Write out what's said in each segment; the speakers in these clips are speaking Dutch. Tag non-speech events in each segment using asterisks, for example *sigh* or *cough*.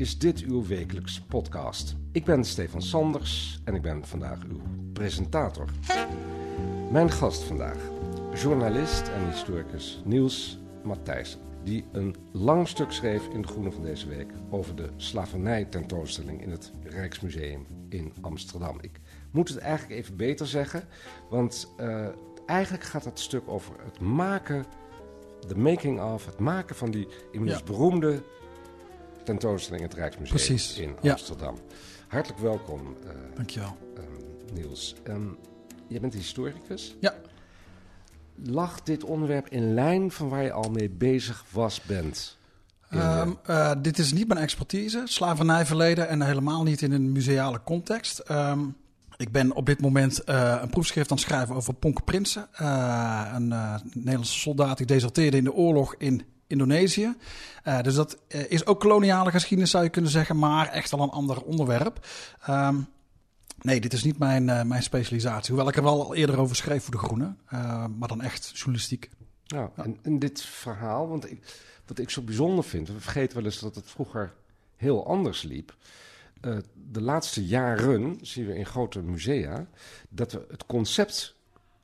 is dit uw wekelijkse podcast. Ik ben Stefan Sanders en ik ben vandaag uw presentator. Mijn gast vandaag, journalist en historicus Niels Matthijssen, die een lang stuk schreef in De Groene van deze week over de slavernij-tentoonstelling in het Rijksmuseum in Amsterdam. Ik moet het eigenlijk even beter zeggen, want eh, eigenlijk gaat het stuk over het maken de making of, het maken van die inmiddels Ja. beroemde tentoonstelling in het Rijksmuseum Precies, in ja. Amsterdam. Hartelijk welkom, eh, Dankjewel. ehm, Niels. Ehm, jij bent historicus. Ja. Lag dit onderwerp in lijn van waar je al mee bezig was bent? Eh, Ehm, eh, dit is niet mijn expertise, slavernijverleden en helemaal niet in een museale context. Ik ben op dit moment eh, een proefschrift aan het schrijven over Ponke Prinsen, een Nederlandse soldaat die deserteerde in de oorlog in Indonesië. Eh, dus dat eh, is ook koloniale geschiedenis zou je kunnen zeggen, maar echt al een ander onderwerp. Ehm, nee, dit is niet mijn, eh, mijn specialisatie, hoewel ik er wel al eerder over schreef voor De Groene, maar dan echt journalistiek. Nou, en, en dit verhaal, want ik, wat ik zo bijzonder vind, we vergeten wel eens dat het vroeger heel anders liep. De laatste jaren zien we in grote musea dat we het concept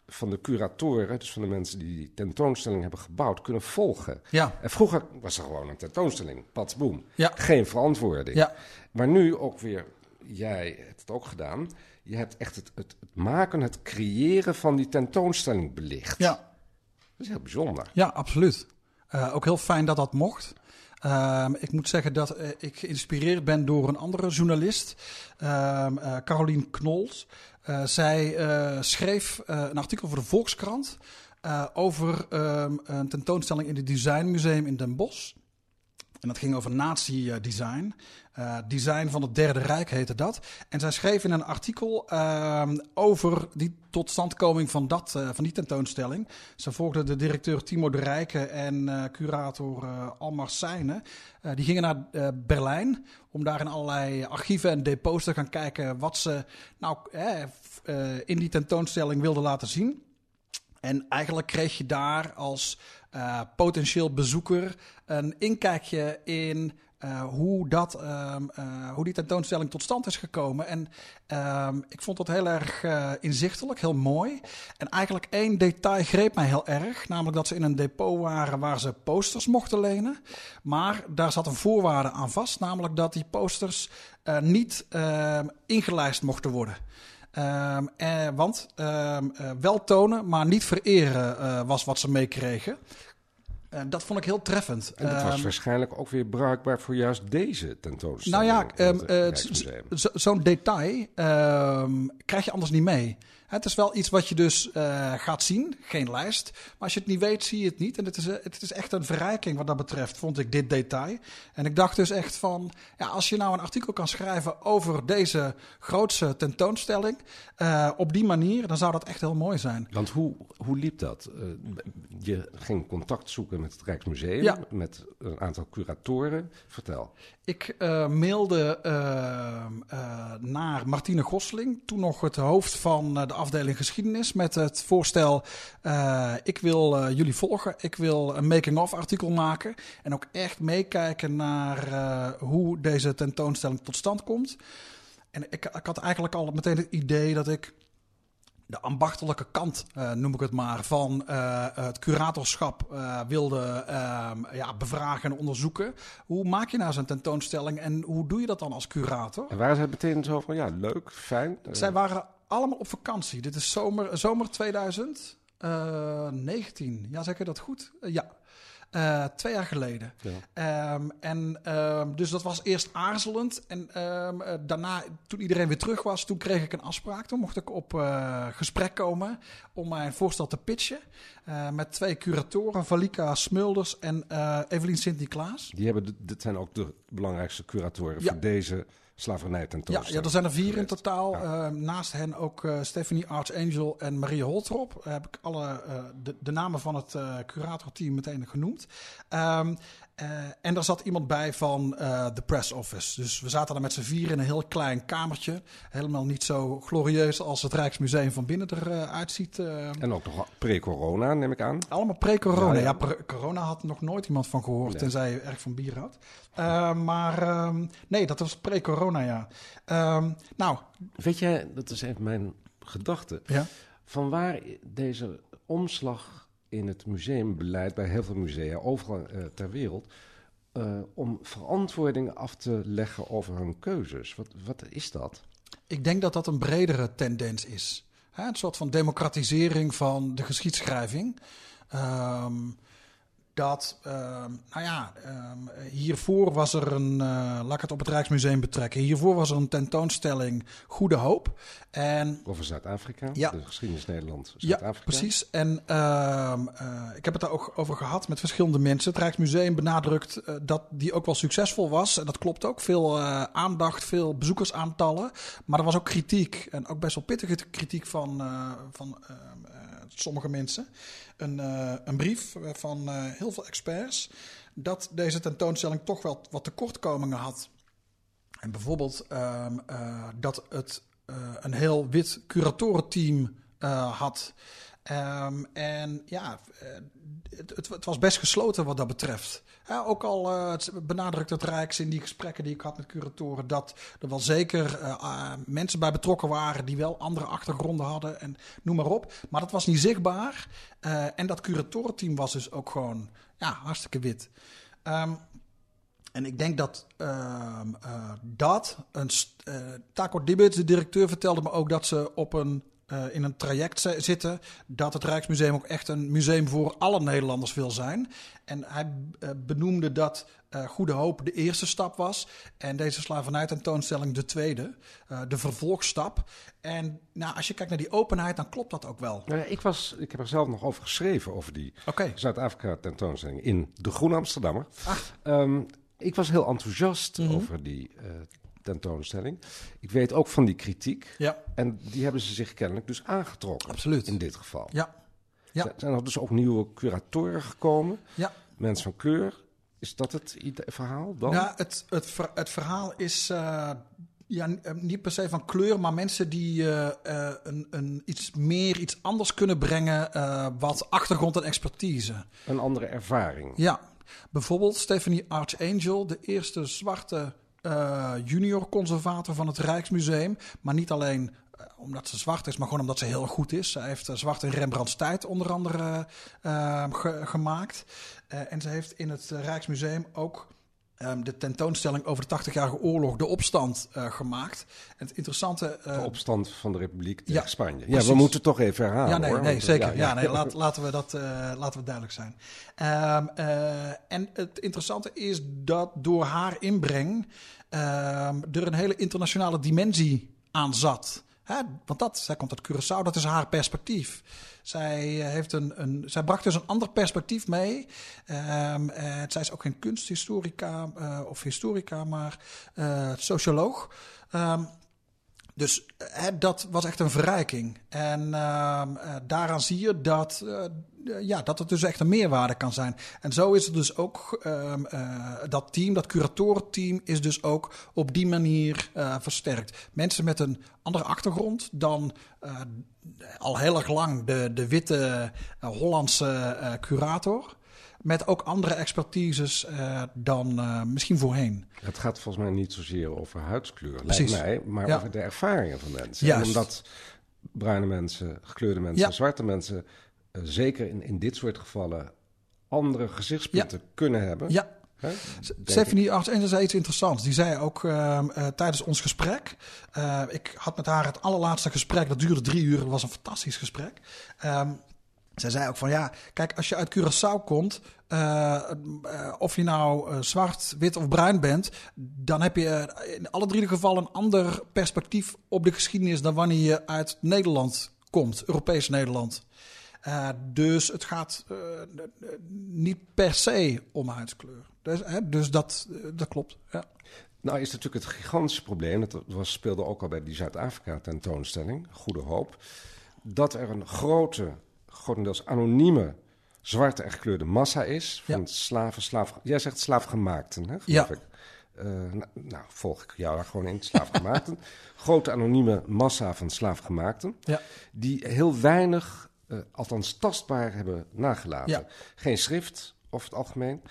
van de curatoren, dus van de mensen die die tentoonstelling hebben gebouwd, kunnen volgen. Ja, En vroeger was er gewoon een tentoonstelling, pats boem. Ja. Geen verantwoording. ja. Maar nu ook weer, jij hebt het ook gedaan, je hebt echt het, het, het maken, het creëren van die tentoonstelling belicht. Ja. Dat is heel bijzonder. Ja, absoluut. Eh, ook heel fijn dat dat mocht. Ehm, ik moet zeggen dat eh, ik geïnspireerd ben door een andere journalist, ehm eh, Carolien Knols. Eh, zij schreef een artikel voor de Volkskrant over ehm, een tentoonstelling in het Designmuseum in Den Bosch. En dat ging over nazi-design. Eh, design van het Derde Rijk heette dat. En zij schreef in een artikel ehm, over die totstandkoming van, dat, eh, van die tentoonstelling. Ze volgde de directeur Timo de Rijke en eh, curator Almar Seijnen. Eh, die gingen naar Berlijn om daar in allerlei archieven en depots te gaan kijken wat ze nou in die tentoonstelling wilden laten zien. En eigenlijk kreeg je daar als potentieel bezoeker een inkijkje in eh, hoe, dat, ehm, eh, hoe die tentoonstelling tot stand is gekomen. En ehm, ik vond dat heel erg eh, inzichtelijk, heel mooi. En eigenlijk één detail greep mij heel erg. Namelijk dat ze in een depot waren waar ze posters mochten lenen. Maar daar zat een voorwaarde aan vast. Namelijk dat die posters niet ehm, ingelijst mochten worden. Want wel tonen, maar niet vereren was wat ze meekregen. Eh, dat vond ik heel treffend. En dat was Ehm, waarschijnlijk ook weer bruikbaar voor juist deze tentoonstelling. nou ja, ehm, eh, zo- zo'n detail ehm, krijg je anders niet mee. Het is wel iets wat je dus eh, gaat zien, geen lijst. Maar als je het niet weet, zie je het niet. En het is, het is echt een verrijking wat dat betreft, vond ik dit detail. En ik dacht dus echt van, ja, als je nou een artikel kan schrijven over deze grootse tentoonstelling, eh, op die manier, dan zou dat echt heel mooi zijn. Want hoe, hoe liep dat? Eh, je ging contact zoeken met het Rijksmuseum, Ja. met een aantal curatoren. Vertel. Ik eh, mailde ehm, eh, naar Martine Gosling, toen nog het hoofd van eh, de afdeling geschiedenis, met het voorstel: eh, ik wil eh, jullie volgen, ik wil een making-of artikel maken en ook echt meekijken naar eh, hoe deze tentoonstelling tot stand komt. En ik, ik had eigenlijk al meteen het idee dat ik de ambachtelijke kant, eh, noem ik het maar, van eh, het curatorschap eh, wilde ehm, ja, bevragen en onderzoeken. Hoe maak je nou zo'n tentoonstelling en hoe doe je dat dan als curator? En waren zij meteen zo van, ja, leuk, fijn. Zij waren allemaal op vakantie. Dit is zomer, zomer 2000. Uh, 19, ja zeg ik dat goed? Ja. Uh, twee jaar geleden. Ja. Um, en um, dus dat was eerst aarzelend. En um, uh, daarna, toen iedereen weer terug was, toen kreeg ik een afspraak. Toen mocht ik op uh, gesprek komen om mijn voorstel te pitchen. met twee curatoren, Valika Smulders en Evelien Sint-Niklaas. Die hebben, dit zijn ook de belangrijkste curatoren ja. voor deze slavernij tentoonstelling. Ja, ja, er zijn er vier in totaal. Ja. Uh, naast hen ook uh, Stephanie Archangel en Marie Holtrop. Heb ik alle uh, de, de, namen van het curatorteam meteen genoemd. Um, uh, en daar zat iemand bij van uh, de press office. Dus we zaten daar met z'n vier in een heel klein kamertje. Helemaal niet zo glorieus als het Rijksmuseum van binnen eruit ziet. Uh. En ook nog pre-corona, neem ik aan. Allemaal pre-corona. Ja, ja. pre corona had nog nooit iemand van gehoord, nee. tenzij je erg van bier had. maar nee, dat was pre-corona, ja. nou. Weet jij, dat is even mijn gedachte. Ja? Van waar deze omslag in het museumbeleid bij heel veel musea overal uh, ter wereld. Uh, om verantwoording af te leggen over hun keuzes. Wat, wat is dat? Ik denk dat dat een bredere tendens is. Hè, een soort van democratisering van de geschiedschrijving. Um, dat, uh, nou ja, uh, hiervoor was er een, uh, laat ik het op het Rijksmuseum betrekken. Hiervoor was er een tentoonstelling Goede Hoop. En, Over Zuid-Afrika, ja, de geschiedenis Nederland, Zuid-Afrika. Ja, precies. En ehm, eh, ik heb het daar ook over gehad met verschillende mensen. Het Rijksmuseum benadrukt eh, dat die ook wel succesvol was. En dat klopt ook. Veel aandacht, veel bezoekersaantallen. Maar er was ook kritiek. En ook best wel pittige kritiek van, van ehm, sommige mensen. Een, een brief van heel veel experts. Dat deze tentoonstelling toch wel wat tekortkomingen had. En bijvoorbeeld um, uh, dat het een heel wit curatorenteam had. Um, en ja, het, het, was best gesloten wat dat betreft. Ja, ook al uh, benadrukt het Rijks in die gesprekken die ik had met curatoren... dat er wel zeker uh, mensen bij betrokken waren die wel andere achtergronden hadden en noem maar op. Maar dat was niet zichtbaar. En dat curatorenteam was dus ook gewoon ja, hartstikke wit. Um, en ik denk dat uh, dat, een, Taco Dibbets, de directeur, vertelde me ook dat ze op een, in een traject zitten. Dat het Rijksmuseum ook echt een museum voor alle Nederlanders wil zijn. En hij benoemde dat Goede Hoop de eerste stap was. En deze slavernij tentoonstelling de tweede, de vervolgstap. En nou, als je kijkt naar die openheid, dan klopt dat ook wel. Nou ja, ik, was, ik heb er zelf nog over geschreven, over die okay. Zuid-Afrika tentoonstelling in de Groene Amsterdammer. Um, ik was heel enthousiast mm -hmm. over die tentoonstelling. Ik weet ook van die kritiek. Ja. En die hebben ze zich kennelijk dus aangetrokken. Absoluut. In dit geval. Ja. ja. Zijn er dus ook nieuwe curatoren gekomen? Ja. Mensen van kleur. Is dat het verhaal dan? Ja, het, het, ver, het verhaal is uh, ja, niet per se van kleur, maar mensen die uh, uh, een, een iets meer, iets anders kunnen brengen, wat achtergrond en expertise. Een andere ervaring. Ja, Bijvoorbeeld Stephanie Archangel, de eerste zwarte uh, junior conservator van het Rijksmuseum. Maar niet alleen uh, omdat ze zwart is, maar gewoon omdat ze heel goed is. Ze heeft uh, zwart in Rembrandts tijd onder andere ge gemaakt. en ze heeft in het Rijksmuseum ook um, de tentoonstelling over de 80-jarige oorlog, de opstand, uh, gemaakt. En het interessante. Uh, de opstand van de Republiek tegen ja, Spanje. Ja, precies. we moeten toch even herhalen. Ja, nee, hoor, nee want, zeker. Ja, ja, nee, laat, laten, we dat, uh, laten we duidelijk zijn. Um, en het interessante is dat door haar inbreng er een hele internationale dimensie aan zat. Hè? Want dat, zij komt uit Curaçao, dat is haar perspectief. Zij, uh, heeft een, een, zij bracht dus een ander perspectief mee. Uh, zij is ook geen kunsthistorica uh, of historica, maar socioloog. Um, dus dat was echt een verrijking. En daaraan zie je dat, ja, dat het dus echt een meerwaarde kan zijn. En zo is het dus ook, uh, dat team, dat curatorenteam, is dus ook op die manier versterkt. Mensen met een andere achtergrond dan al heel erg lang de, de witte Hollandse curator met ook andere expertises dan misschien voorheen. Het gaat volgens mij niet zozeer over huidskleur, Precies. lijkt mij, maar ja. over de ervaringen van mensen. En omdat bruine mensen, gekleurde mensen, ja. zwarte mensen, zeker in, in dit soort gevallen, andere gezichtspunten kunnen hebben. Ja. He, Stephanie Arts zei iets interessants. Die zei ook uh, uh, tijdens ons gesprek. Uh, ik had met haar het allerlaatste gesprek. Dat duurde drie uur. Dat was een fantastisch gesprek. Um, zij zei ook van ja, kijk, als je uit Curaçao komt, uh, uh, of je nou uh, zwart, wit of bruin bent, dan heb je in alle drie de gevallen een ander perspectief op de geschiedenis dan wanneer je uit Nederland komt, Europees Nederland. Dus het gaat niet per se om huidskleur. Dus, dus dat, dat klopt. Ja. Nou is natuurlijk het gigantische probleem, dat was, speelde ook al bij die Zuid-Afrika tentoonstelling, Goede Hoop, dat er een grote grotendeels anonieme zwarte en gekleurde massa is. Van slaven, slaaf. Jij zegt slaafgemaakten, hè, ja. ik. Uh, nou, nou, volg ik jou daar gewoon in, slaafgemaakten. *laughs* Grote anonieme massa van slaafgemaakten. Ja. Die heel weinig, uh, althans tastbaar, hebben nagelaten. Ja. Geen schrift, over het algemeen.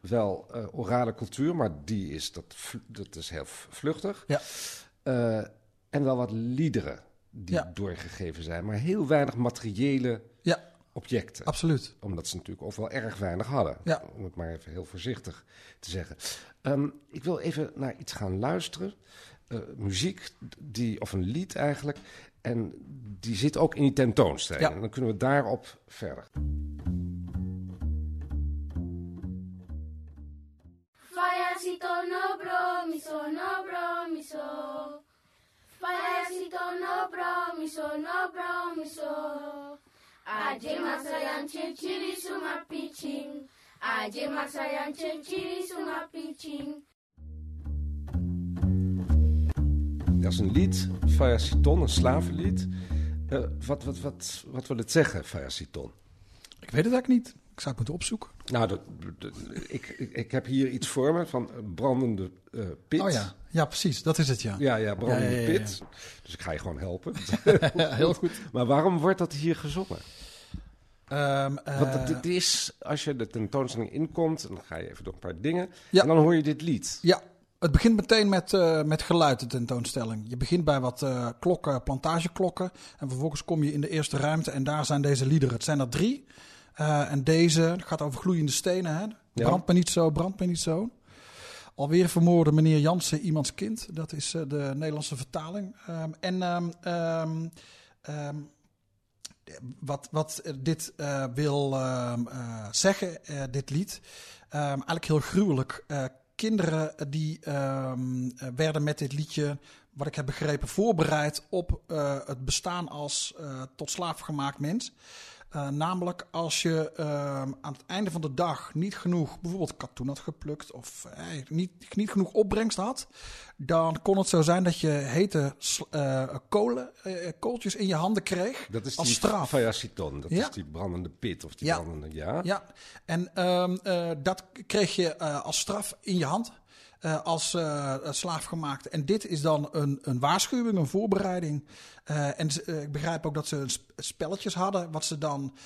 Wel uh, orale cultuur, maar die is, dat, dat is heel vluchtig. Ja. en wel wat liederen die doorgegeven zijn. Maar heel weinig materiële ja, objecten. Absoluut. Omdat ze natuurlijk ook wel erg weinig hadden. Ja. Om het maar even heel voorzichtig te zeggen. Um, ik wil even naar iets gaan luisteren. Uh, muziek, die, of een lied eigenlijk. En die zit ook in die tentoonstelling. Ja. En dan kunnen we daarop verder. Payasito no bromiso, no bromiso. Payasito no bromiso, no bromiso. Aje masayan chenchiri suma pitching. Aje masayan chenchiri Dat is een lied, Fayasiton, een slavenlied. Uh, wat, wat, wat, wat wil het zeggen, Fayasiton? Ik weet het eigenlijk niet. Ik zou het moeten opzoeken. Nou, dat, dat, ik, ik, ik, heb hier iets voor me van brandende uh, pit. Oh ja. ja, precies. Dat is het, ja. Ja, ja brandende ja, ja, ja, pit. Dus ik ga je gewoon helpen. *laughs* *laughs* Heel goed. Maar waarom wordt dat hier gezongen? Um, uh, Want het is, als je de tentoonstelling inkomt, dan ga je even door een paar dingen. En dan hoor je dit lied. Ja, het begint meteen met, uh, met geluid, de tentoonstelling. Je begint bij wat uh, klokken, plantageklokken. En vervolgens kom je in de eerste ruimte en daar zijn deze liederen. Het zijn er drie. Uh, en deze gaat over gloeiende stenen. Hè? Brand me niet zo, brand me niet zo. Alweer vermoorde meneer Jansen iemands kind. Dat is de Nederlandse vertaling. Um, en um, um, wat, wat dit wil zeggen, dit lied, eigenlijk heel gruwelijk. Kinderen die werden met dit liedje wat ik heb begrepen, voorbereid op uh, het bestaan als tot slaaf gemaakt mens. Uh, namelijk als je uh, aan het einde van de dag niet genoeg, bijvoorbeeld katoen had geplukt of uh, niet, niet genoeg opbrengst had, dan kon het zo zijn dat je hete kolen, kooltjes in je handen kreeg dat is als die straf. Fayaciton, dat ja. is die brandende pit of die ja. brandende, ja. Ja, en dat kreeg je als straf in je hand. Uh, als uh, slaaf gemaakt. En dit is dan een, een waarschuwing, een voorbereiding. Uh, en ik begrijp ook dat ze spelletjes hadden, wat ze dan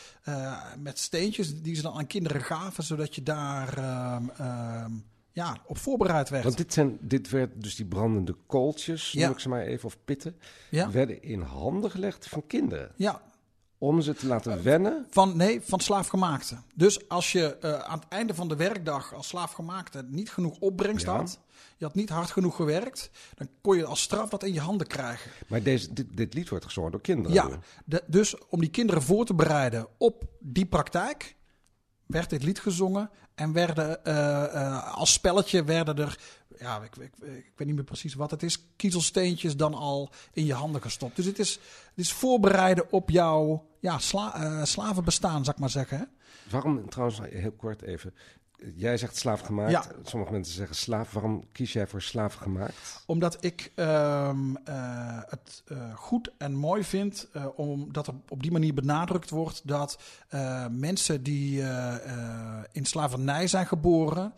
met steentjes, die ze dan aan kinderen gaven, zodat je daar ehm, ja, op voorbereid werd. Want dit, zijn, dit werd dus die brandende kooltjes, noem ja. ik ze maar even, of pitten, ja. werden in handen gelegd van kinderen. Ja, om ze te laten wennen? Van, nee, van slaafgemaakte. Dus als je uh, aan het einde van de werkdag als slaafgemaakte niet genoeg opbrengst ja. had, je had niet hard genoeg gewerkt, dan kon je als straf dat in je handen krijgen. Maar deze, dit, dit lied wordt gezongen door kinderen? Ja, de, dus om die kinderen voor te bereiden op die praktijk, werd dit lied gezongen en werden uh, uh, als spelletje werden er, ja, ik, ik, weet niet meer precies wat het is, kiezelsteentjes dan al in je handen gestopt. Dus het is, het is voorbereiden op jouw ja, sla, uh, slavenbestaan, zou ik maar zeggen. Waarom, trouwens, heel kort even, Jij zegt slaafgemaakt. Ja. Sommige mensen zeggen slaaf. Waarom kies jij voor slaafgemaakt? Omdat ik um, uh, het uh, goed en mooi vind, uh, omdat er op die manier benadrukt wordt dat mensen die in slavernij zijn geboren,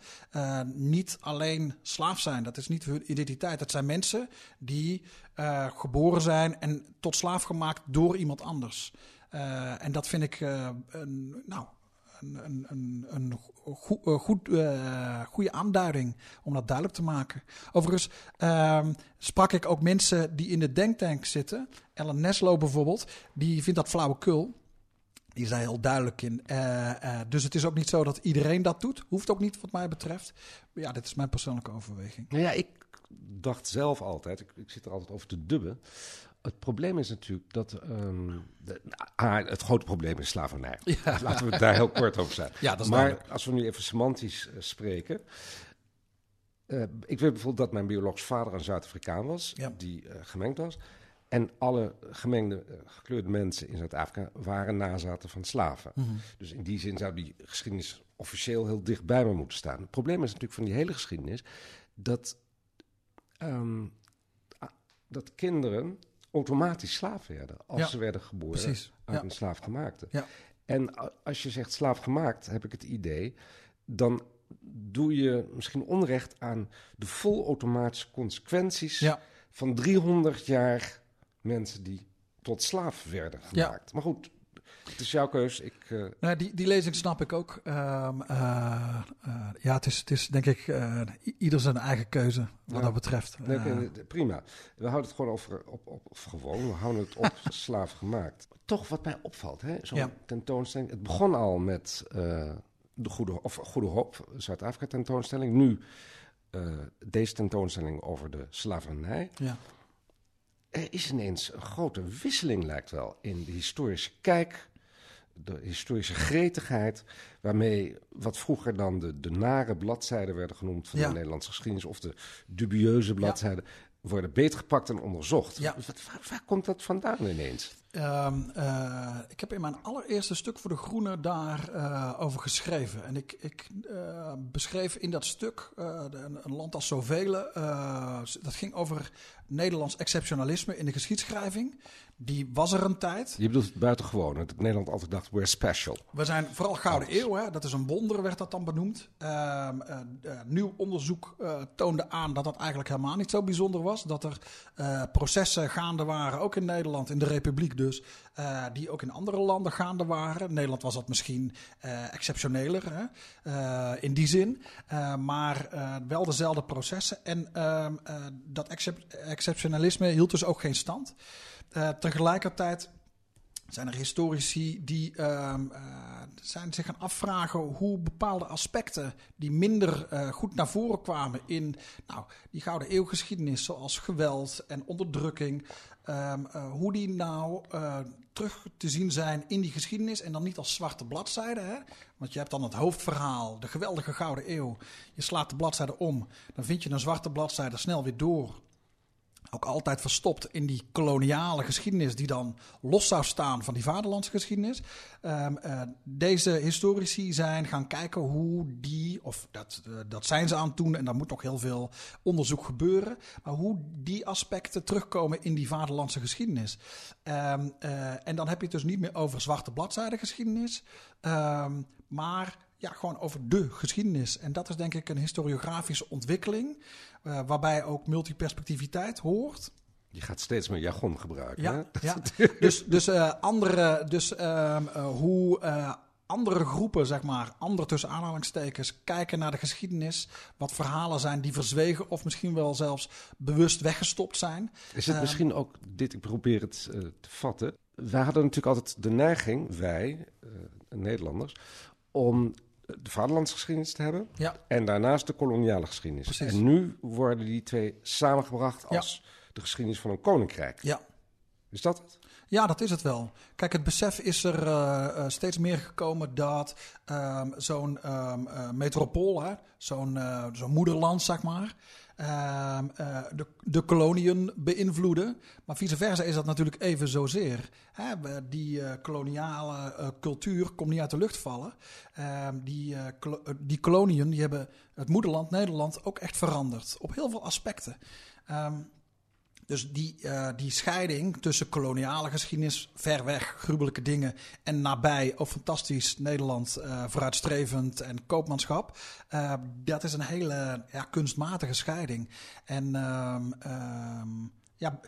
niet alleen slaaf zijn. Dat is niet hun identiteit. Dat zijn mensen die geboren zijn en tot slaaf gemaakt door iemand anders. en dat vind ik een, nou, een, een, een go goed, uh, goede aanduiding om dat duidelijk te maken. Overigens uh, sprak ik ook mensen die in de denktank zitten. Ellen Neslo bijvoorbeeld, die vindt dat flauwekul. Die daar heel duidelijk in. Uh, dus het is ook niet zo dat iedereen dat doet. Hoeft ook niet, wat mij betreft. Ja, dit is mijn persoonlijke overweging. Nou ja, ik dacht zelf altijd, ik, ik zit er altijd over te dubben het probleem is natuurlijk dat. ehm, de, ah, het grote probleem is slavernij. *laughs* Laten we het daar heel kort over zijn. *laughs* Ja, dat is maar duidelijk. als we nu even semantisch eh, spreken. eh, ik weet bijvoorbeeld dat mijn biologisch vader een Zuid-Afrikaan was, Ja. die eh, gemengd was. En alle gemengde, gekleurde mensen in Zuid-Afrika waren nazaten van slaven. Mhm. Dus in die zin zou die geschiedenis officieel heel dicht bij me moeten staan. Het probleem is natuurlijk van die hele geschiedenis dat, ehm, dat kinderen automatisch slaaf werden als Ja, ze werden geboren precies. uit Ja. een slaafgemaakte. Ja. En als je zegt slaafgemaakt, heb ik het idee, dan doe je misschien onrecht aan de volautomatische consequenties van 300 jaar mensen die tot slaaf werden gemaakt. Maar goed, het is jouw keus. Ik, eh, Nou, die, die lezing snap ik ook. Ehm, eh, eh, ja, het is, het is denk ik ieder zijn eigen keuze wat Ja. dat betreft. nee, prima. We houden het gewoon over, op, op, of gewoon, we houden het op *laughs* slaaf gemaakt. Toch wat mij opvalt, hè? zo'n Ja. tentoonstelling. Het begon al met de Goede, of Goede Hoop, Zuid-Afrika tentoonstelling. Nu deze tentoonstelling over de slavernij. ja. Er is ineens een grote wisseling, lijkt wel, in de historische kijk, de historische gretigheid, waarmee wat vroeger dan de, de nare bladzijden werden genoemd van Ja. de Nederlandse geschiedenis, of de dubieuze bladzijden, worden beetgepakt en onderzocht. Ja. Wat, waar, waar komt dat vandaan ineens? Ehm, eh, ik heb in mijn allereerste stuk voor De Groene daar eh, over geschreven. En ik, ik eh, beschreef in dat stuk een, een land als zoveel. dat ging over Nederlands exceptionalisme in de geschiedschrijving. Die was er een tijd. Je bedoelt het buitengewoon, dat Nederland altijd dacht, we're special. We zijn vooral Gouden Eeuw, hè? dat is een wonder, werd dat dan benoemd. Ehm, eh, eh, nieuw onderzoek eh, toonde aan dat dat eigenlijk helemaal niet zo bijzonder was. Dat er processen gaande waren, ook in Nederland, in de Republiek dus, die ook in andere landen gaande waren. In Nederland was dat misschien exceptioneler hè? in die zin, maar wel dezelfde processen. En ehm, eh, dat excep- exceptionalisme hield dus ook geen stand. Eh, tegelijkertijd zijn er historici die ehm, eh, zijn zich gaan afvragen hoe bepaalde aspecten die minder eh, goed naar voren kwamen in nou, die Gouden Eeuwgeschiedenis, zoals geweld en onderdrukking, ehm, eh, hoe die nou terug te zien zijn in die geschiedenis en dan niet als zwarte bladzijde. Hè? Want je hebt dan het hoofdverhaal, de geweldige Gouden Eeuw. Je slaat de bladzijde om, dan vind je een zwarte bladzijde snel weer door ook altijd verstopt in die koloniale geschiedenis, die dan los zou staan van die vaderlandsgeschiedenis. Ehm, eh, deze historici zijn gaan kijken hoe die, of dat, eh, dat zijn ze aan het doen en daar moet nog heel veel onderzoek gebeuren, maar hoe die aspecten terugkomen in die vaderlandse geschiedenis. Ehm, eh, en dan heb je het dus niet meer over zwarte bladzijde geschiedenis, ehm, maar ja, gewoon over de geschiedenis. En dat is denk ik een historiografische ontwikkeling, eh, waarbij ook multiperspectiviteit hoort. Je gaat steeds meer jargon gebruiken. Ja, hè? *laughs* ja. dus, dus, eh, andere, dus ehm, eh, hoe andere groepen, zeg maar, andere tussen aanhalingstekens, kijken naar de geschiedenis. Wat verhalen zijn die verzwegen of misschien wel zelfs bewust weggestopt zijn. Is het Ehm, misschien ook dit, ik probeer het te vatten. Wij hadden natuurlijk altijd de neiging, wij, Nederlanders, om de vaderlandsgeschiedenis te hebben Ja, en daarnaast de koloniale geschiedenis. Precies. En nu worden die twee samengebracht als de geschiedenis van een koninkrijk. ja. Is dat het? Ja, dat is het wel. Kijk, het besef is er eh, eh, steeds meer gekomen dat ehm, zo'n eh, metropool, zo'n zo'n moederland, zeg maar, ehm, eh, de, de koloniën beïnvloeden. Maar vice versa is dat natuurlijk even zozeer. Hè, die eh, koloniale eh, cultuur komt niet uit de lucht vallen. Ehm, die, die koloniën die hebben het moederland Nederland ook echt veranderd. Op heel veel aspecten. Ehm, dus die, eh, die scheiding tussen koloniale geschiedenis, ver weg, gruwelijke dingen, en nabij, ook fantastisch Nederland, eh, vooruitstrevend en koopmanschap, eh, dat is een hele ja, kunstmatige scheiding. En ehm, ehm, ja,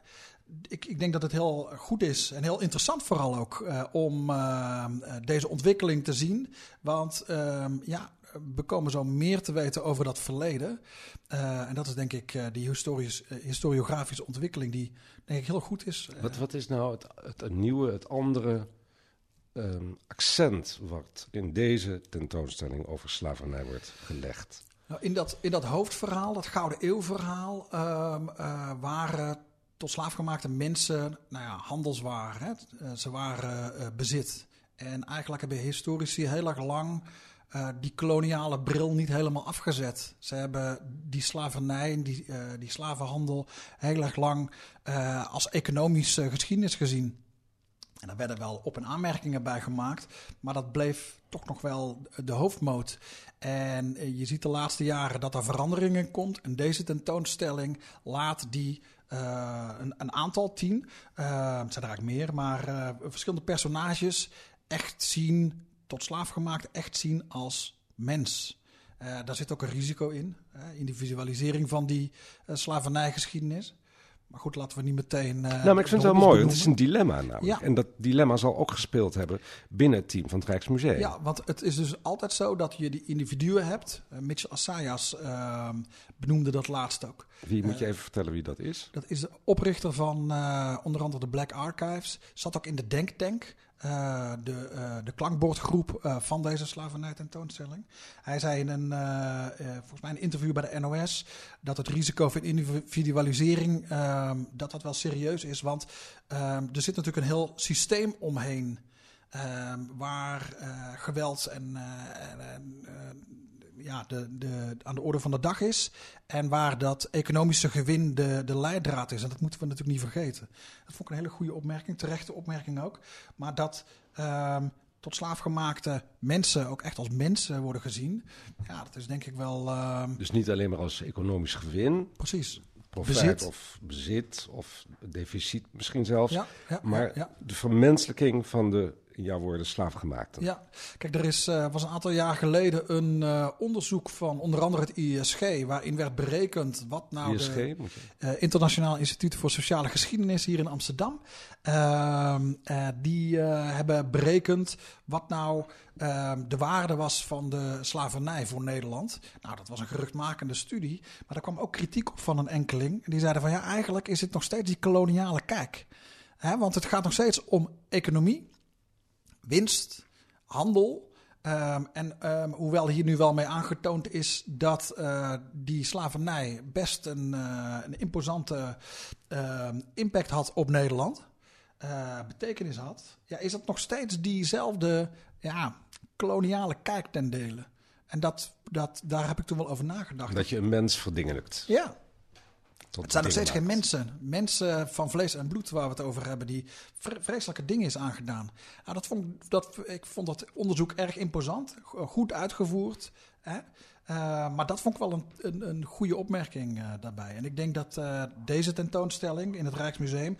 ik, ik denk dat het heel goed is en heel interessant vooral ook om ehm, eh, deze ontwikkeling te zien. Want ja, we komen zo meer te weten over dat verleden. Eh, en dat is denk ik eh, die historisch, eh, historiografische ontwikkeling die denk ik heel goed is. Wat, wat is nou het, het, nieuwe, het andere ehm, accent wat in deze tentoonstelling over slavernij wordt gelegd? Nou, in, dat, in dat hoofdverhaal, dat Gouden Eeuwverhaal, ehm, eh, waren tot slaafgemaakte mensen, nou ja, handelswaar. Hè? Ze waren bezit. En eigenlijk hebben historici heel erg lang uh, die koloniale bril niet helemaal afgezet. Ze hebben die slavernij, die, uh, die slavenhandel heel erg lang uh, als economische geschiedenis gezien. En daar werden wel op- en aanmerkingen bij gemaakt, maar dat bleef toch nog wel de hoofdmoot. En je ziet de laatste jaren dat er veranderingen komt. En deze tentoonstelling laat die een, een, aantal, tien, het zijn er eigenlijk meer, maar verschillende personages echt zien tot slaafgemaakt echt zien als mens. Uh, daar zit ook een risico in, uh, in de visualisering van die uh, slavernijgeschiedenis. Maar goed, laten we niet meteen. nou, maar ik vind het wel mooi, want het is een dilemma namelijk. Ja. En dat dilemma zal ook gespeeld hebben binnen het team van het Rijksmuseum. Ja, want het is dus altijd zo dat je die individuen hebt. Mitchell Assayas ehm, benoemde dat laatst ook. Wie moet je even vertellen wie dat is? Dat is de oprichter van onder andere de Black Archives. Zat ook in de Denktank. Uh, de, uh, de klankbordgroep uh, van deze slavernij tentoonstelling. Hij zei in een, volgens mij een interview bij de NOS dat het risico van individualisering ehm, dat dat wel serieus is, want ehm, er zit natuurlijk een heel systeem omheen ehm, waar geweld en, en ja, de, de, aan de orde van de dag is. En waar dat economische gewin de, de leidraad is. En dat moeten we natuurlijk niet vergeten. Dat vond ik een hele goede opmerking, terechte opmerking ook. Maar dat um, tot slaafgemaakte mensen ook echt als mensen worden gezien. Ja, dat is denk ik wel. Um... Dus niet alleen maar als economisch gewin. Precies. Profijt bezit. of bezit of deficit misschien zelfs. Ja, ja, maar ja, de vermenselijking van de in jouw woorden slaafgemaakt. Ja, kijk, er is, uh, was een aantal jaar geleden een uh, onderzoek van onder andere het ISG, waarin werd berekend wat nou ISG, de uh, Internationaal Instituut voor Sociale Geschiedenis hier in Amsterdam, ehm, die hebben berekend wat nou ehm, de waarde was van de slavernij voor Nederland. Nou, dat was een geruchtmakende studie, maar daar kwam ook kritiek op van een enkeling. Die zeiden van ja, eigenlijk is het nog steeds die koloniale kijk. Hè, want het gaat nog steeds om economie winst, handel. Um, en um, hoewel hier nu wel mee aangetoond is dat uh, die slavernij best een, uh, een imposante uh, impact had op Nederland, eh, betekenis had, ja, is het nog steeds diezelfde ja, koloniale kijk ten dele. En dat, dat, daar heb ik toen wel over nagedacht. Dat je een mens verdingelijkt. Ja, het zijn nog steeds geen mensen. Mensen van vlees en bloed waar we het over hebben, die vreselijke dingen is aangedaan. Nou, dat vond, dat, ik vond dat onderzoek erg imposant, goed uitgevoerd. Hè? Uh, maar dat vond ik wel een, een, een goede opmerking uh, daarbij. En ik denk dat uh, deze tentoonstelling in het Rijksmuseum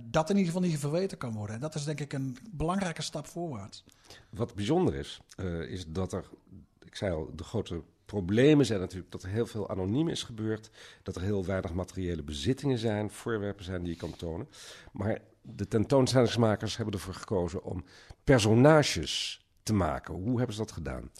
dat in ieder geval niet verweten kan worden. En dat is denk ik een belangrijke stap voorwaarts. Wat bijzonder is, is dat er, ik zei al, de grote problemen zijn natuurlijk dat er heel veel anoniem is gebeurd. Dat er heel weinig materiële bezittingen zijn, voorwerpen zijn die je kan tonen. Maar de tentoonstellingsmakers hebben ervoor gekozen om personages te maken. Hoe hebben ze dat gedaan?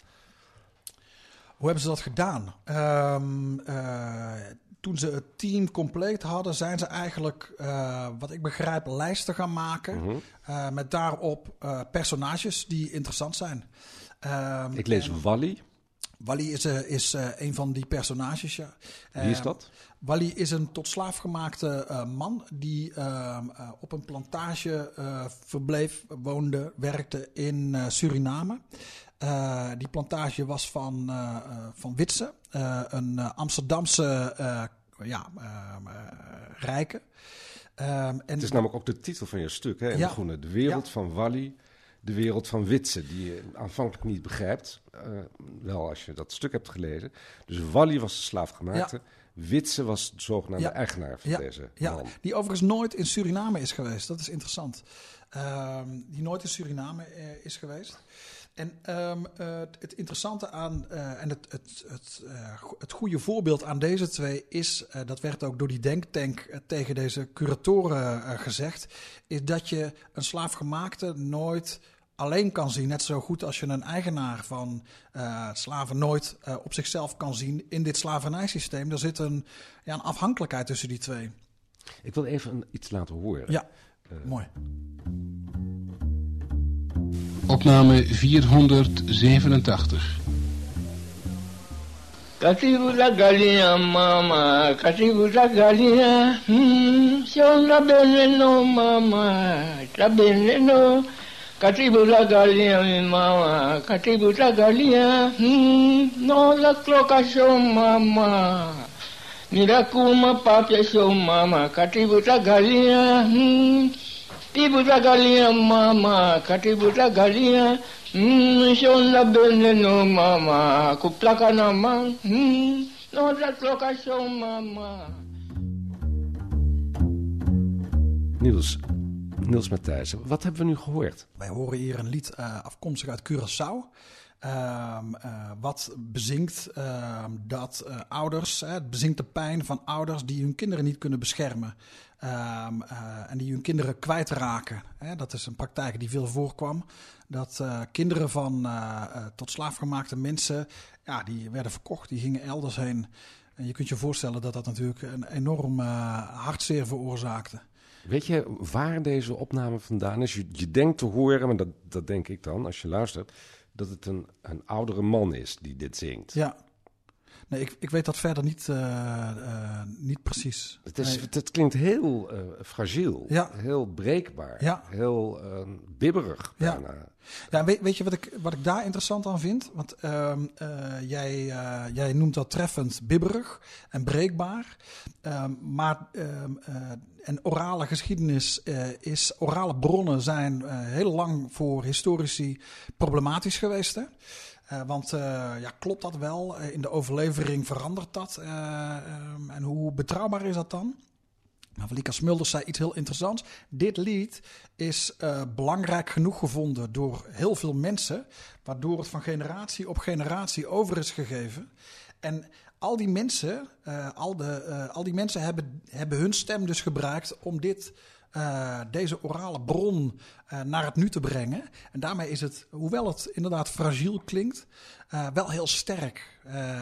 Hoe hebben ze dat gedaan? Um, uh, toen ze het team compleet hadden, zijn ze eigenlijk, uh, wat ik begrijp, lijsten gaan maken. Mm -hmm. uh, met daarop personages die interessant zijn. Um, ik lees en... Wally. Wally is, uh, is uh, een van die personages. Ja. Wie is eh, dat? Wally is een tot slaaf gemaakte man die ehm, op een plantage verbleef, woonde, werkte in Suriname. die plantage was van, van Witse, een Amsterdamse ja, ehm, rijke. en het is namelijk ook de titel van je stuk, hè, in ja, de groene. De wereld ja. van Wally de wereld van Witse, die je aanvankelijk niet begrijpt. Uh, wel als je dat stuk hebt gelezen. Dus Wally was de slaafgemaakte. Ja. Witse was de zogenaamde ja. eigenaar van ja. deze ja. man. Die overigens nooit in Suriname is geweest. Dat is interessant. Uh, die nooit in Suriname uh, is geweest. En um, uh, het interessante aan, uh, en het, het, het, uh, het goede voorbeeld aan deze twee is, dat werd ook door die denktank tegen deze curatoren gezegd, is dat je een slaafgemaakte nooit alleen kan zien. Net zo goed als je een eigenaar van slaven nooit op zichzelf kan zien in dit slavernijsysteem. Er zit een, ja, een afhankelijkheid tussen die twee. Ik wil even iets laten horen. Ja, mooi. Opname 487. Katibu la galinha, mama, katibu la galinha, hum. Shona beneno mama, tabeneno. Katibu la galia mama, katibu la galia. Hmm, no la cloca show mama. Mirakuma papia show mama, katibu la galia. Hmm, tibu la galia mama, katibu la galia. Hmm, shona beneno mama, kuplaka na man. Hmm, no la cloca show mama. Niels, Niels Matthijssen, wat hebben we nu gehoord? Wij horen hier een lied uh, afkomstig uit Curaçao. Um, uh, wat bezingt uh, dat ouders, het bezingt de pijn van ouders die hun kinderen niet kunnen beschermen. Um, en die hun kinderen kwijtraken. Hè? Dat is een praktijk die veel voorkwam. Dat kinderen van tot slaafgemaakte mensen, ja, die werden verkocht, die gingen elders heen. En je kunt je voorstellen dat dat natuurlijk een enorm hartzeer veroorzaakte. Weet je waar deze opname vandaan is? Je, je denkt te horen, maar dat, dat denk ik dan als je luistert, dat het een, een oudere man is die dit zingt. Ja. Nee, ik, ik weet dat verder niet, uh, uh, niet precies. Het, is, nee. het klinkt heel uh, fragiel, ja. heel breekbaar, ja. heel bibberig bijna. Ja. Ja, weet, weet je wat ik, wat ik daar interessant aan vind? Want uh, jij, jij noemt dat treffend bibberig en breekbaar. maar ehm, en orale geschiedenis is, orale bronnen zijn heel lang voor historici problematisch geweest. Hè? Uh, want ja, klopt dat wel? In de overlevering verandert dat? Um, en hoe betrouwbaar is dat dan? Maar Valika Smulders zei iets heel interessants. Dit lied is belangrijk genoeg gevonden door heel veel mensen, waardoor het van generatie op generatie over is gegeven. En al die mensen, al, de, al die mensen hebben, hebben hun stem dus gebruikt om dit uh, deze orale bron naar het nu te brengen. En daarmee is het, hoewel het inderdaad fragiel klinkt, wel heel sterk.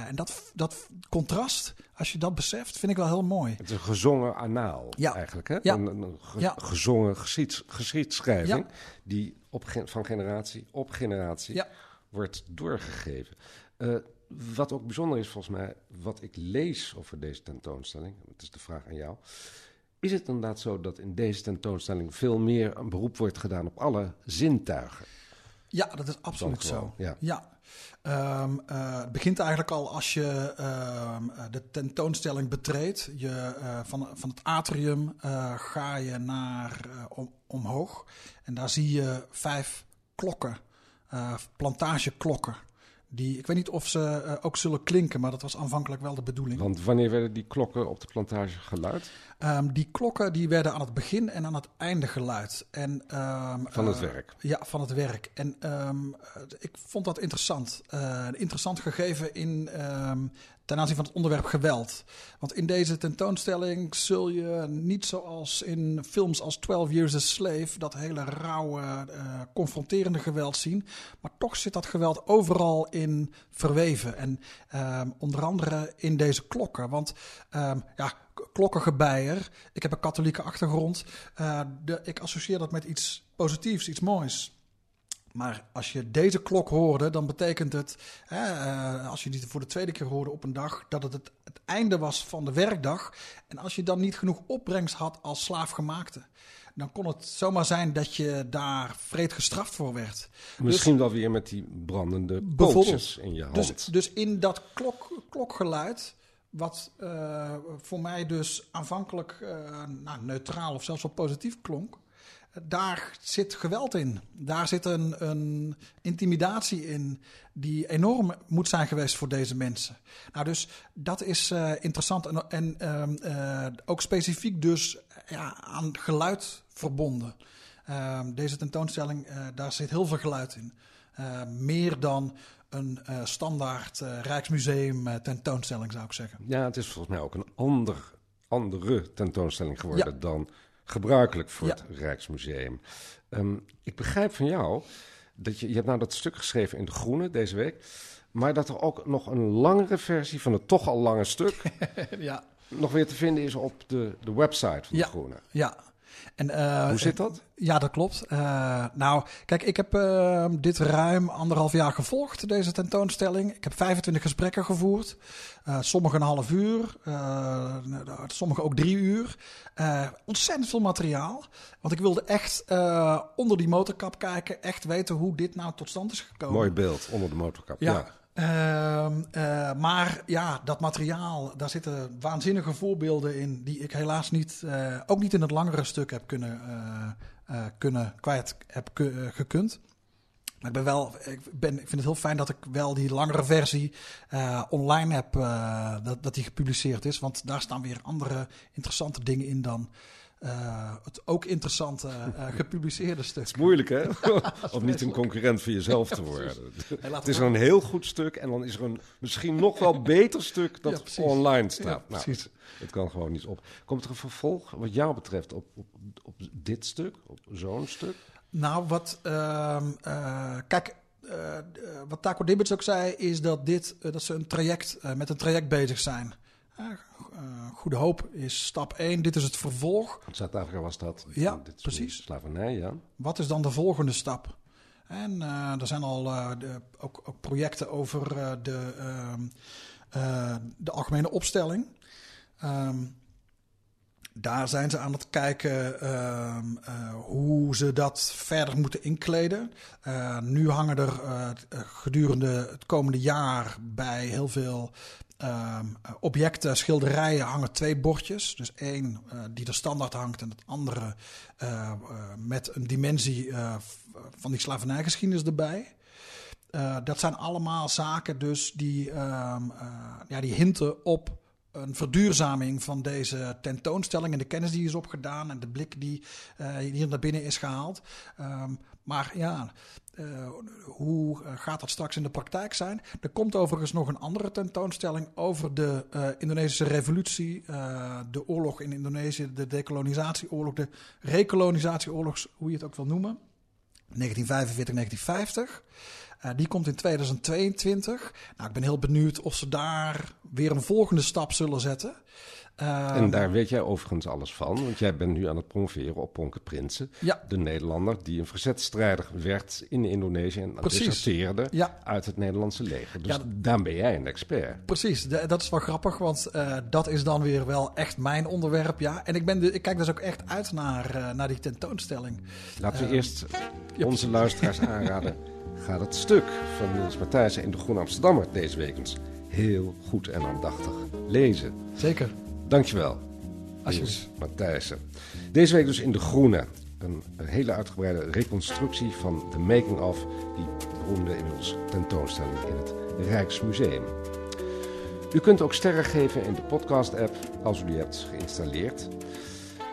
en dat, dat contrast, als je dat beseft, vind ik wel heel mooi. Het is een gezongen anaal ja. eigenlijk, hè? Ja. Een, een ge ja. gezongen geschieds, geschiedschrijving die op van generatie op generatie wordt doorgegeven. Wat ook bijzonder is volgens mij, wat ik lees over deze tentoonstelling, het is de vraag aan jou... Is het inderdaad zo dat in deze tentoonstelling veel meer een beroep wordt gedaan op alle zintuigen? Ja, dat is absoluut zo. Ja. ja. Um, uh, het begint eigenlijk al als je uh, de tentoonstelling betreedt. Je, uh, van, van het atrium ga je naar om, omhoog. En daar zie je vijf klokken, plantageklokken. Die, ik weet niet of ze uh, ook zullen klinken, maar dat was aanvankelijk wel de bedoeling. Want wanneer werden die klokken op de plantage geluid? Um, die klokken die werden aan het begin en aan het einde geluid. En, um, van het uh, werk? Ja, van het werk. En um, ik vond dat interessant. Uh, een interessant gegeven in, ten aanzien van het onderwerp geweld. Want in deze tentoonstelling zul je niet zoals in films als 12 Years a Slave... dat hele rauwe, uh, confronterende geweld zien. Maar toch zit dat geweld overal in verweven. En um, onder andere in deze klokken. Want um, ja, klokkengebeier, ik heb een katholieke achtergrond. Uh, de, ik associeer dat met iets positiefs, iets moois. Maar als je deze klok hoorde, dan betekent het, uh, als je die voor de tweede keer hoorde op een dag, dat het, het het einde was van de werkdag. En als je dan niet genoeg opbrengst had als slaafgemaakte, dan kon het zomaar zijn dat je daar vreed gestraft voor werd. Misschien dus, wel weer met die brandende pootjes in je hand. Dus, dus in dat klok, klokgeluid, wat uh, voor mij dus aanvankelijk uh, nou, neutraal of zelfs wel positief klonk, daar zit geweld in. Daar zit een, een, intimidatie in die enorm moet zijn geweest voor deze mensen. Nou, dus dat is uh, interessant en, en uh, ook specifiek dus ja, aan geluid verbonden. Uh, deze tentoonstelling, daar zit heel veel geluid in. meer dan een standaard Rijksmuseum tentoonstelling zou ik zeggen. Ja, het is volgens mij ook een ander, andere tentoonstelling geworden ja. dan gebruikelijk voor Ja. het Rijksmuseum. Um, ik begrijp van jou dat je, je hebt nou dat stuk geschreven in De Groene deze week, maar dat er ook nog een langere versie van het toch al lange stuk *laughs* ja. nog weer te vinden is op de, de website van Ja. De Groene. Ja. En, uh, Hoe zit dat? Ja, dat klopt. Uh, nou, kijk, ik heb uh, dit ruim anderhalf jaar gevolgd, deze tentoonstelling. Ik heb 25 gesprekken gevoerd. sommige een half uur, sommige ook drie uur. ontzettend veel materiaal. Want ik wilde echt onder die motorkap kijken, echt weten hoe dit nou tot stand is gekomen. Mooi beeld, onder de motorkap. ja. ja. Uh, uh, maar ja, dat materiaal, daar zitten waanzinnige voorbeelden in die ik helaas niet, uh, ook niet in het langere stuk heb kunnen, kunnen kwijt heb gekund. Maar ik ben wel, ik, ben, ik vind het heel fijn dat ik wel die langere versie online heb, dat, dat die gepubliceerd is. Want daar staan weer andere interessante dingen in dan uh, het ook interessante uh, *laughs* gepubliceerde stuk. Het is moeilijk, hè? *laughs* Om niet een concurrent voor jezelf te *laughs* worden. het is een heel goed stuk en dan is er een misschien nog wel beter stuk dat ja, online staat. Ja, nou, precies. het kan gewoon niet op. Komt er een vervolg wat jou betreft op, op, op dit stuk, op zo'n stuk? Nou, wat... Uh, kijk... Uh, wat Taco Dibbets ook zei, is dat, dit, dat ze een traject, met een traject bezig zijn. Goede Hoop is stap 1. Dit is het vervolg. Zuid-Afrika was dat. Ja, dit precies. Slavernij, ja. Wat is dan de volgende stap? En uh, er zijn al uh, de, ook, ook, projecten over de, ehm, de algemene opstelling. Um, daar zijn ze aan het kijken uh, uh, hoe ze dat verder moeten inkleden. Uh, nu hangen er gedurende het komende jaar bij heel veel uh, objecten, schilderijen hangen twee bordjes. Dus één uh, die er standaard hangt en het andere uh, met een dimensie van die slavernijgeschiedenis erbij. dat zijn allemaal zaken dus die, ehm, ja, die hinten op een verduurzaming van deze tentoonstelling en de kennis die is opgedaan en de blik die hier naar binnen is gehaald. Um, maar ja, uh, hoe eh, gaat dat straks in de praktijk zijn? Er komt overigens nog een andere tentoonstelling over de Indonesische revolutie, de oorlog in Indonesië, de decolonisatieoorlog, de rekolonisatieoorlog, hoe je het ook wil noemen. 1945, 1950. die komt in 2022. Nou, ik ben heel benieuwd of ze daar weer een volgende stap zullen zetten. Uh, en daar weet jij overigens alles van, want jij bent nu aan het promoveren op Ponke Prinsen. Ja. De Nederlander die een verzetstrijder werd in Indonesië en deserteerde ja. uit het Nederlandse leger. Dus ja, daar ben jij een expert. Precies, dat is wel grappig, want uh, dat is dan weer wel echt mijn onderwerp. Ja. En ik, ben de, ik kijk dus ook echt uit naar, uh, naar die tentoonstelling. Laten we eerst onze luisteraars aanraden. Gaat het stuk van Niels Matthijssen in de Groene Amsterdammer deze week eens heel goed en aandachtig lezen. Zeker. Dankjewel. Alsjeblieft. Matthijssen. Deze week dus in De Groene. Een, hele uitgebreide reconstructie van de making-of... die beroemde inmiddels tentoonstelling in het Rijksmuseum. U kunt ook sterren geven in de podcast-app als u die hebt geïnstalleerd.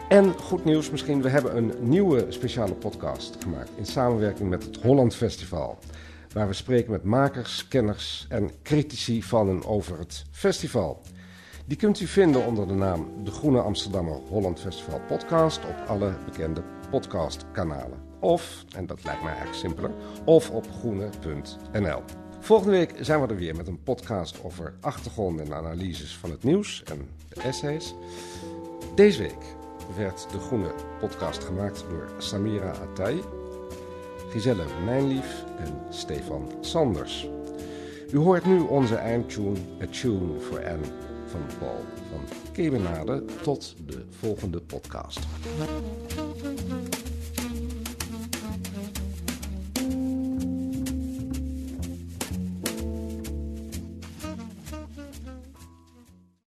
En goed nieuws misschien, we hebben een nieuwe speciale podcast gemaakt... in samenwerking met het Holland Festival... waar we spreken met makers, kenners en critici van en over het festival... Die kunt u vinden onder de naam De Groene Amsterdammer Holland Festival Podcast op alle bekende podcastkanalen. Of, en dat lijkt mij eigenlijk simpeler, of op groene.nl. Volgende week zijn we er weer met een podcast over achtergronden en analyses van het nieuws en de essays. Deze week werd de Groene podcast gemaakt door Samira Atay, Giselle Mijnlief en Stefan Sanders. U hoort nu onze eindtune, A Tune for Anne van Paul van Kebenade. Tot de volgende podcast.